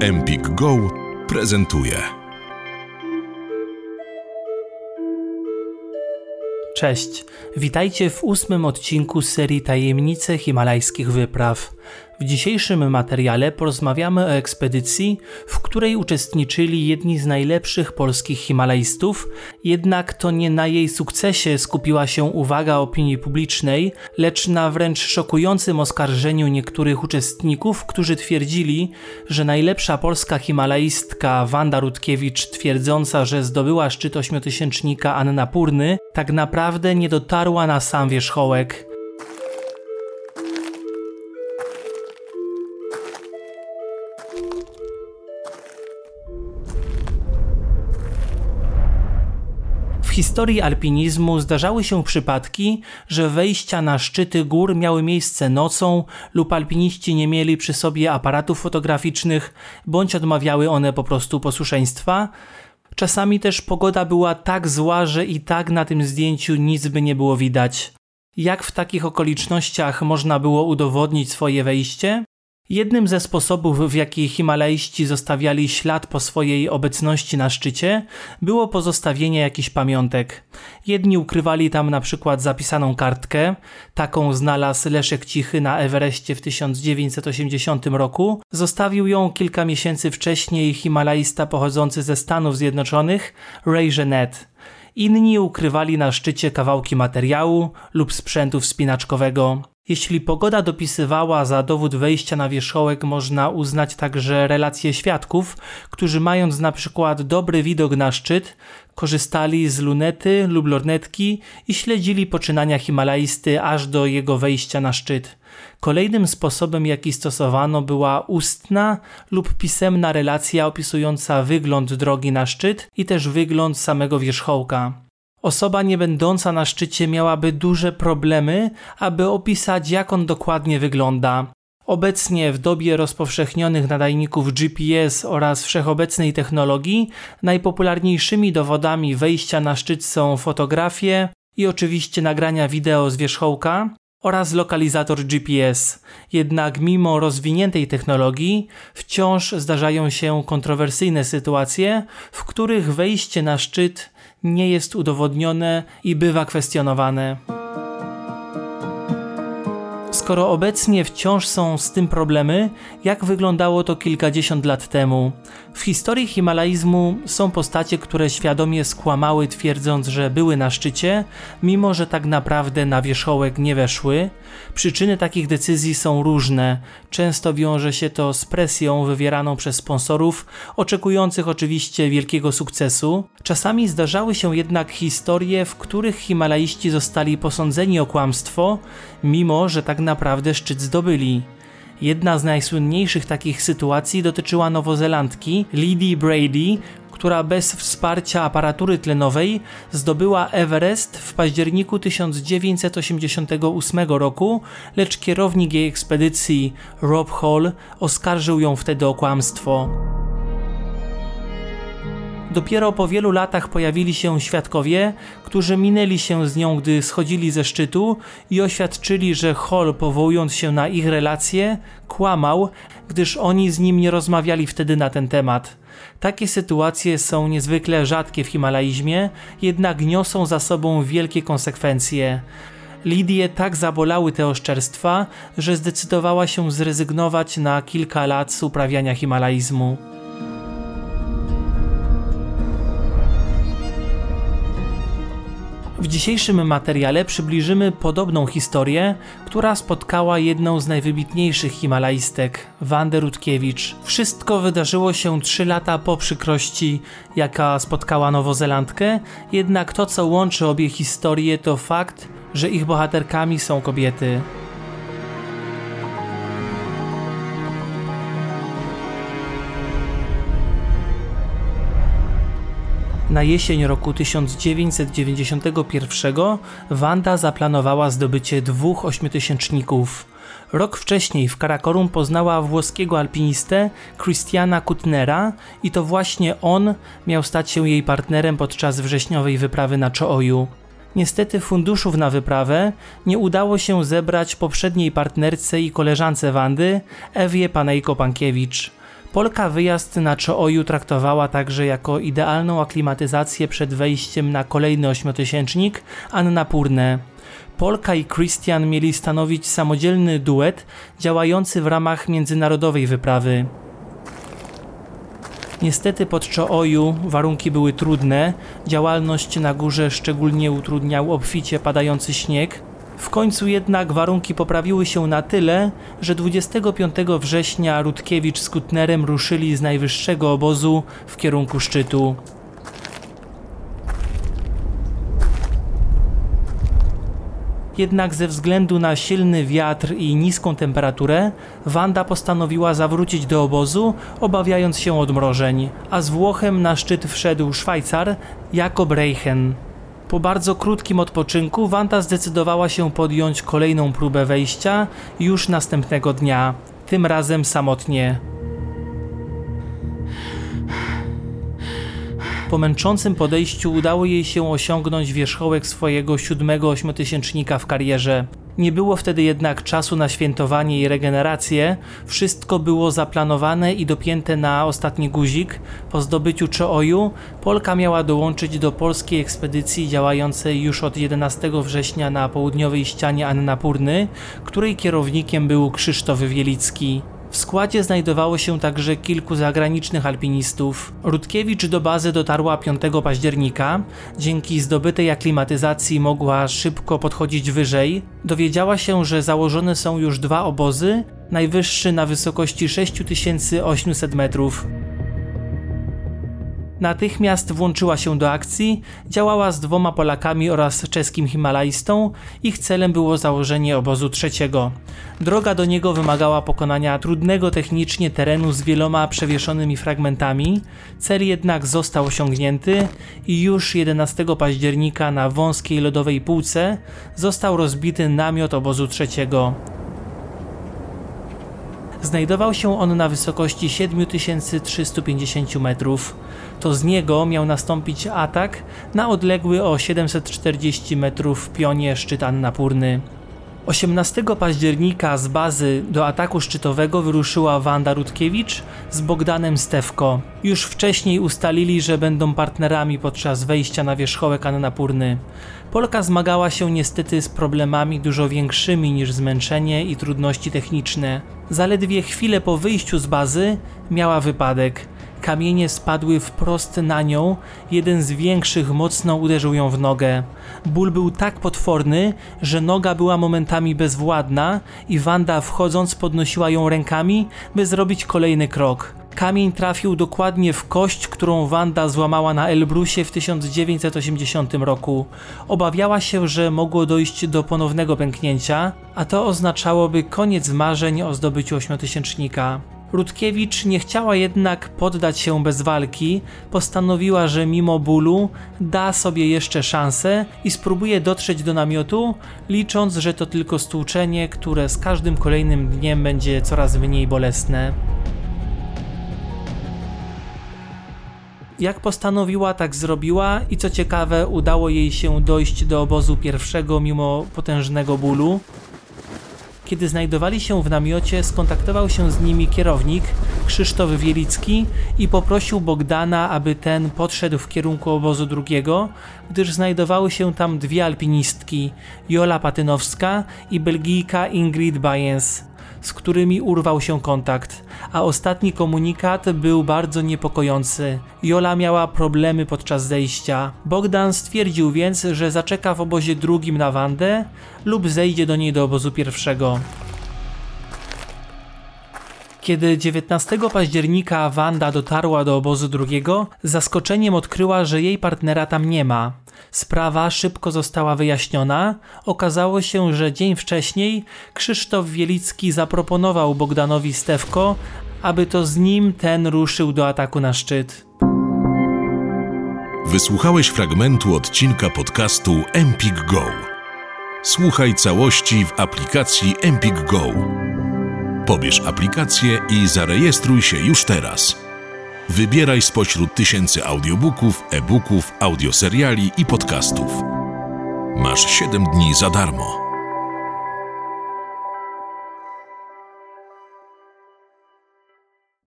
Empik Go prezentuje. Cześć, witajcie w ósmym odcinku serii Tajemnice Himalajskich Wypraw. W dzisiejszym materiale porozmawiamy o ekspedycji, w której uczestniczyli jedni z najlepszych polskich himalajstów, jednak to nie na jej sukcesie skupiła się uwaga opinii publicznej, lecz na wręcz szokującym oskarżeniu niektórych uczestników, którzy twierdzili, że najlepsza polska himalaistka Wanda Rutkiewicz, twierdząca, że zdobyła szczyt ośmiotysięcznika Annapurny, tak naprawdę nie dotarła na sam wierzchołek. Historii alpinizmu zdarzały się przypadki, że wejścia na szczyty gór miały miejsce nocą lub alpiniści nie mieli przy sobie aparatów fotograficznych, bądź odmawiały one po prostu posłuszeństwa. Czasami też pogoda była tak zła, że i tak na tym zdjęciu nic by nie było widać. Jak w takich okolicznościach można było udowodnić swoje wejście? Jednym ze sposobów, w jaki Himalaiści zostawiali ślad po swojej obecności na szczycie, było pozostawienie jakichś pamiątek. Jedni ukrywali tam na przykład zapisaną kartkę, taką znalazł Leszek Cichy na Everestie w 1980 roku. Zostawił ją kilka miesięcy wcześniej Himalajista pochodzący ze Stanów Zjednoczonych, Ray Jeanette. Inni ukrywali na szczycie kawałki materiału lub sprzętu wspinaczkowego. Jeśli pogoda dopisywała za dowód wejścia na wierzchołek, można uznać także relacje świadków, którzy mając na przykład dobry widok na szczyt, korzystali z lunety lub lornetki i śledzili poczynania Himalajsty aż do jego wejścia na szczyt. Kolejnym sposobem, jaki stosowano, była ustna lub pisemna relacja opisująca wygląd drogi na szczyt i też wygląd samego wierzchołka. Osoba nie będąca na szczycie miałaby duże problemy, aby opisać, jak on dokładnie wygląda. Obecnie w dobie rozpowszechnionych nadajników GPS oraz wszechobecnej technologii najpopularniejszymi dowodami wejścia na szczyt są fotografie i oczywiście nagrania wideo z wierzchołka oraz lokalizator GPS. Jednak mimo rozwiniętej technologii wciąż zdarzają się kontrowersyjne sytuacje, w których wejście na szczyt nie jest udowodnione i bywa kwestionowane. Skoro obecnie wciąż są z tym problemy, jak wyglądało to kilkadziesiąt lat temu? W historii himalaizmu są postacie, które świadomie skłamały, twierdząc, że były na szczycie, mimo że tak naprawdę na wierzchołek nie weszły. Przyczyny takich decyzji są różne. Często wiąże się to z presją wywieraną przez sponsorów, oczekujących oczywiście wielkiego sukcesu. Czasami zdarzały się jednak historie, w których Himalaiści zostali posądzeni o kłamstwo, mimo że tak naprawdę szczyt zdobyli. Jedna z najsłynniejszych takich sytuacji dotyczyła nowozelandki Lidii Brady, która bez wsparcia aparatury tlenowej zdobyła Everest w październiku 1988 roku, lecz kierownik jej ekspedycji Rob Hall oskarżył ją wtedy o kłamstwo. Dopiero po wielu latach pojawili się świadkowie, którzy minęli się z nią, gdy schodzili ze szczytu i oświadczyli, że Hall, powołując się na ich relacje, kłamał, gdyż oni z nim nie rozmawiali wtedy na ten temat. Takie sytuacje są niezwykle rzadkie w Himalajzmie, jednak niosą za sobą wielkie konsekwencje. Lidię tak zabolały te oszczerstwa, że zdecydowała się zrezygnować na kilka lat z uprawiania himalaizmu. W dzisiejszym materiale przybliżymy podobną historię, która spotkała jedną z najwybitniejszych himalaistek, Wandę Rutkiewicz. Wszystko wydarzyło się 3 lata po przykrości, jaka spotkała Nowozelandkę, jednak to co łączy obie historie to fakt, że ich bohaterkami są kobiety. Na jesień roku 1991 Wanda zaplanowała zdobycie dwóch ośmiotysięczników. Rok wcześniej w Karakorum poznała włoskiego alpinistę Christiana Kutnera i to właśnie on miał stać się jej partnerem podczas wrześniowej wyprawy na Chooju. Niestety funduszów na wyprawę nie udało się zebrać poprzedniej partnerce i koleżance Wandy, Ewie Panejko-Pankiewicz. Polka wyjazd na Chooju traktowała także jako idealną aklimatyzację przed wejściem na kolejny ośmiotysięcznik Annapurnę. Polka i Christian mieli stanowić samodzielny duet działający w ramach międzynarodowej wyprawy. Niestety pod Chooju warunki były trudne, działalność na górze szczególnie utrudniał obficie padający śnieg. W końcu jednak warunki poprawiły się na tyle, że 25 września Rutkiewicz z Kutnerem ruszyli z najwyższego obozu w kierunku szczytu. Jednak ze względu na silny wiatr i niską temperaturę, Wanda postanowiła zawrócić do obozu, obawiając się odmrożeń, a z Włochem na szczyt wszedł Szwajcar Jakob Reichen. Po bardzo krótkim odpoczynku Wanda zdecydowała się podjąć kolejną próbę wejścia już następnego dnia, tym razem samotnie. Po męczącym podejściu udało jej się osiągnąć wierzchołek swojego siódmego ośmiotysięcznika w karierze. Nie było wtedy jednak czasu na świętowanie i regenerację, wszystko było zaplanowane i dopięte na ostatni guzik. Po zdobyciu Chooju Polka miała dołączyć do polskiej ekspedycji działającej już od 11 września na południowej ścianie Annapurny, której kierownikiem był Krzysztof Wielicki. W składzie znajdowało się także kilku zagranicznych alpinistów. Rutkiewicz do bazy dotarła 5 października. Dzięki zdobytej aklimatyzacji mogła szybko podchodzić wyżej. Dowiedziała się, że założone są już dwa obozy, najwyższy na wysokości 6800 metrów. Natychmiast włączyła się do akcji, działała z dwoma Polakami oraz czeskim Himalajstą. Ich celem było założenie obozu trzeciego. Droga do niego wymagała pokonania trudnego technicznie terenu z wieloma przewieszonymi fragmentami. Cel jednak został osiągnięty i już 11 października na wąskiej lodowej półce został rozbity namiot obozu trzeciego. Znajdował się on na wysokości 7350 metrów. To z niego miał nastąpić atak na odległy o 740 metrów pionie szczyt Annapurny. 18 października z bazy do ataku szczytowego wyruszyła Wanda Rutkiewicz z Bogdanem Stewko. Już wcześniej ustalili, że będą partnerami podczas wejścia na wierzchołek Annapurny. Polka zmagała się niestety z problemami dużo większymi niż zmęczenie i trudności techniczne. Zaledwie chwilę po wyjściu z bazy miała wypadek. Kamienie spadły wprost na nią, jeden z większych mocno uderzył ją w nogę. Ból był tak potworny, że noga była momentami bezwładna i Wanda wchodząc podnosiła ją rękami, by zrobić kolejny krok. Kamień trafił dokładnie w kość, którą Wanda złamała na Elbrusie w 1980 roku. Obawiała się, że mogło dojść do ponownego pęknięcia, a to oznaczałoby koniec marzeń o zdobyciu ośmiotysięcznika. Rutkiewicz nie chciała jednak poddać się bez walki, postanowiła, że mimo bólu da sobie jeszcze szansę i spróbuje dotrzeć do namiotu, licząc, że to tylko stłuczenie, które z każdym kolejnym dniem będzie coraz mniej bolesne. Jak postanowiła, tak zrobiła i co ciekawe, udało jej się dojść do obozu pierwszego mimo potężnego bólu. Kiedy znajdowali się w namiocie, skontaktował się z nimi kierownik Krzysztof Wielicki i poprosił Bogdana, aby ten podszedł w kierunku obozu drugiego, gdyż znajdowały się tam dwie alpinistki, Jola Patynowska i Belgijka Ingrid Bayens z którymi urwał się kontakt, a ostatni komunikat był bardzo niepokojący. Jola miała problemy podczas zejścia. Bogdan stwierdził więc, że zaczeka w obozie drugim na Wandę lub zejdzie do niej do obozu pierwszego. Kiedy 19 października Wanda dotarła do obozu drugiego, zaskoczeniem odkryła, że jej partnera tam nie ma. Sprawa szybko została wyjaśniona. Okazało się, że dzień wcześniej Krzysztof Wielicki zaproponował Bogdanowi Stewko, aby to z nim ten ruszył do ataku na szczyt. Wysłuchałeś fragmentu odcinka podcastu Empik Go. Słuchaj całości w aplikacji Empik Go. Pobierz aplikację i zarejestruj się już teraz. Wybieraj spośród tysięcy audiobooków, e-booków, audioseriali i podcastów. Masz 7 dni za darmo.